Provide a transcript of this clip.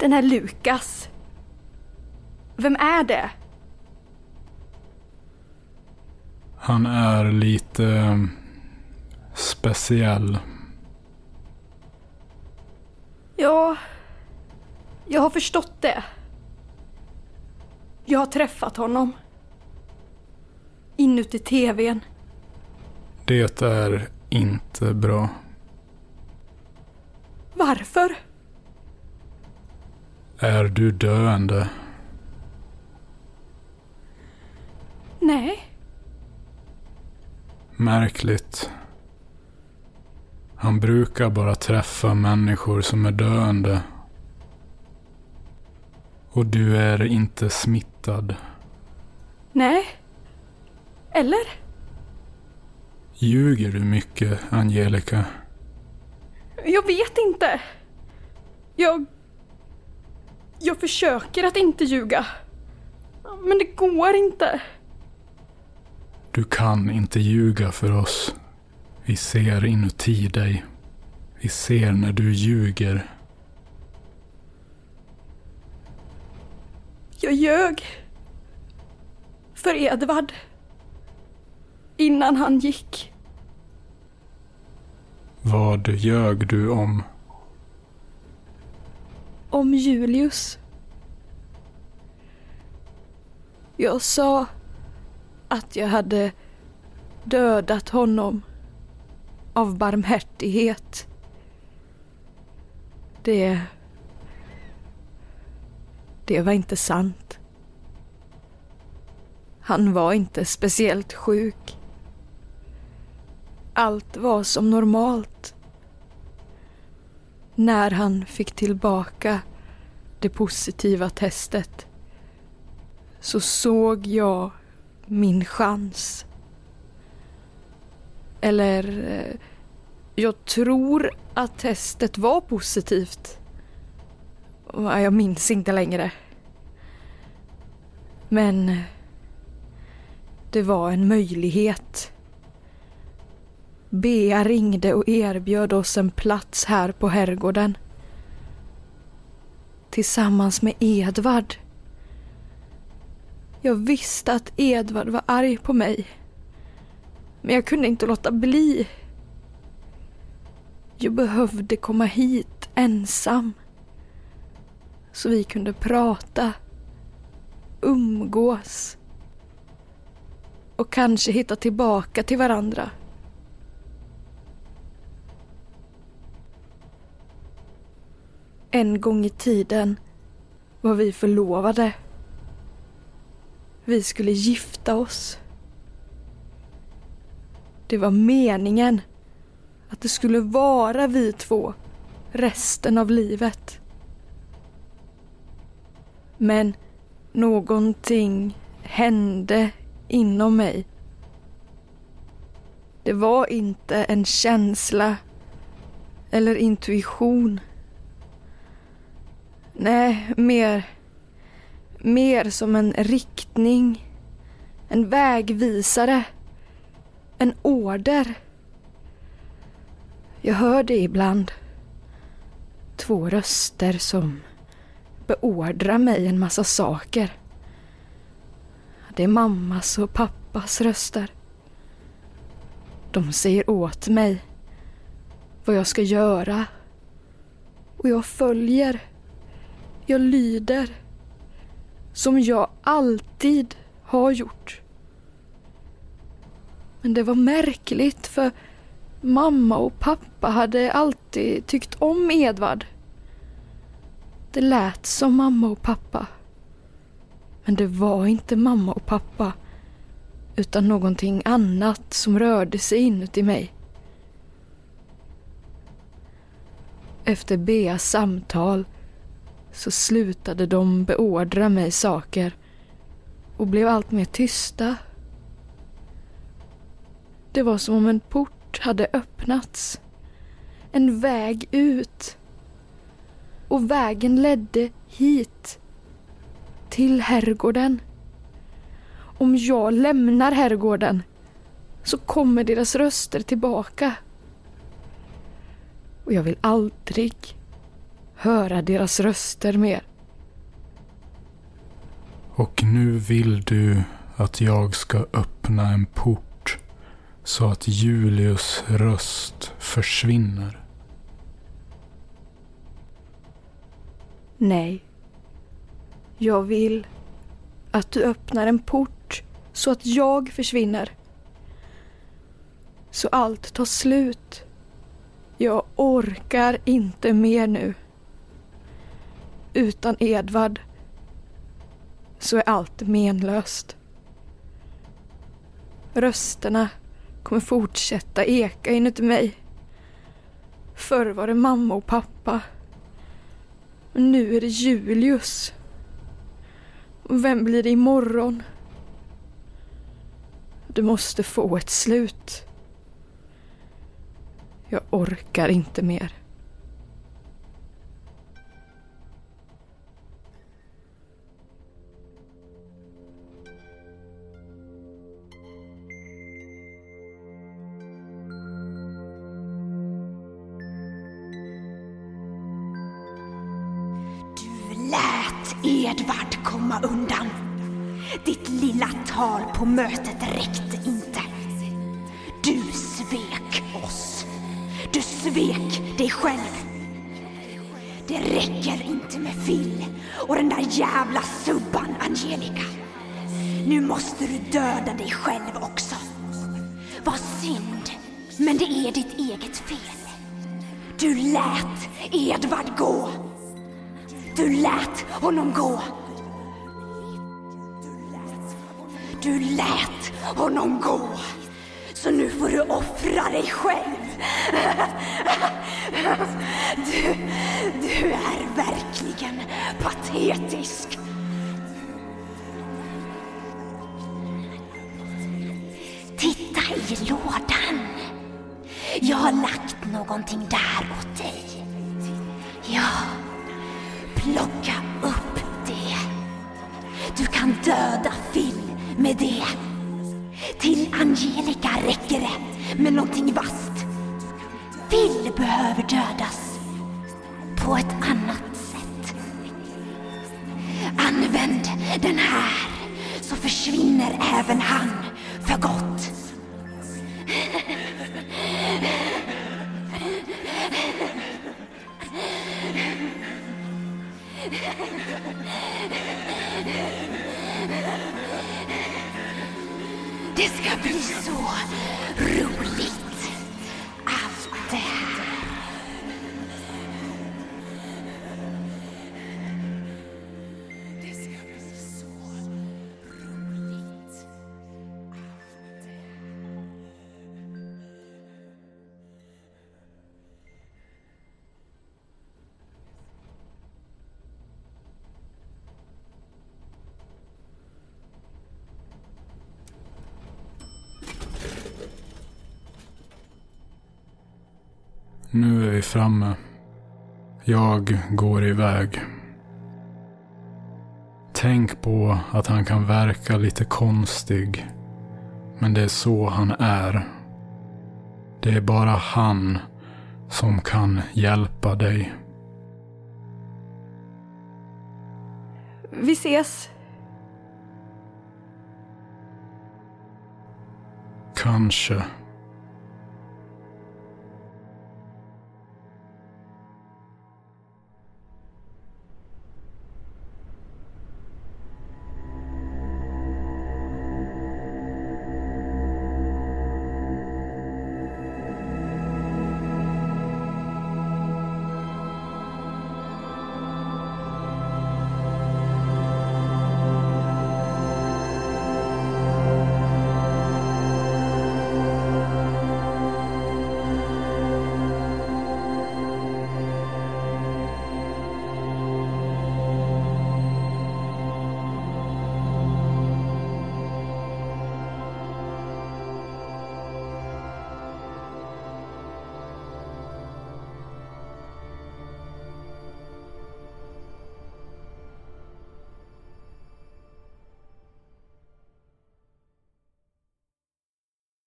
Den här Lukas. Vem är det? Han är lite eh, speciell. Ja, jag har förstått det. Jag har träffat honom. Inuti tvn. Det är inte bra. Varför? Är du döende? Nej, Märkligt. Han brukar bara träffa människor som är döende. Och du är inte smittad. nej. Eller? Ljuger du mycket, Angelica? Jag vet inte. Jag... Jag försöker att inte ljuga. Men det går inte. Du kan inte ljuga för oss. Vi ser inuti dig. Vi ser när du ljuger. Jag ljög. För Edvard. Innan han gick. Vad ljög du om? Om Julius. Jag sa att jag hade dödat honom av barmhärtighet. Det... Det var inte sant. Han var inte speciellt sjuk. Allt var som normalt. När han fick tillbaka det positiva testet så såg jag min chans. Eller, eh, jag tror att testet var positivt. Jag minns inte längre. Men det var en möjlighet. Bea ringde och erbjöd oss en plats här på herrgården. Tillsammans med Edvard. Jag visste att Edvard var arg på mig. Men jag kunde inte låta bli. Jag behövde komma hit ensam. Så vi kunde prata, umgås och kanske hitta tillbaka till varandra. En gång i tiden var vi förlovade. Vi skulle gifta oss. Det var meningen att det skulle vara vi två resten av livet. Men någonting hände inom mig. Det var inte en känsla eller intuition. Nej, mer mer som en riktning. En vägvisare. En order. Jag hör det ibland. Två röster som beordrar mig en massa saker. Det är mammas och pappas röster. De säger åt mig vad jag ska göra. Och jag följer. Jag lyder som jag alltid har gjort. Men det var märkligt för mamma och pappa hade alltid tyckt om Edvard. Det lät som mamma och pappa. Men det var inte mamma och pappa utan någonting annat som rörde sig inuti mig. Efter Beas samtal så slutade de beordra mig saker och blev allt mer tysta. Det var som om en port hade öppnats. En väg ut. Och vägen ledde hit. Till herrgården. Om jag lämnar herrgården så kommer deras röster tillbaka. Och jag vill aldrig höra deras röster mer. Och nu vill du att jag ska öppna en port så att Julius röst försvinner. Nej. Jag vill att du öppnar en port så att jag försvinner. Så allt tar slut. Jag orkar inte mer nu. Utan Edvard så är allt menlöst. Rösterna kommer fortsätta eka inuti mig. Förr var det mamma och pappa. Men nu är det Julius. Och vem blir det imorgon? Du måste få ett slut. Jag orkar inte mer. Edvard komma undan. Ditt lilla tal på mötet räckte inte. Du svek oss. Du svek dig själv. Det räcker inte med Phil och den där jävla subban Angelica. Nu måste du döda dig själv också. Vad synd, men det är ditt eget fel. Du lät Edvard gå. Du lät honom gå. Du lät honom gå. Så nu får du offra dig själv. Du, du är verkligen patetisk. Titta i lådan. Jag har lagt någonting där åt dig. Ja, plocka upp det. Du kan döda Phil med det. Till Angelica räcker det med någonting vasst. Phil behöver dödas på ett annat sätt. Använd den här så försvinner även han för gott. Ska bli så roligt. Nu är vi framme. Jag går iväg. Tänk på att han kan verka lite konstig. Men det är så han är. Det är bara han som kan hjälpa dig. Vi ses. Kanske.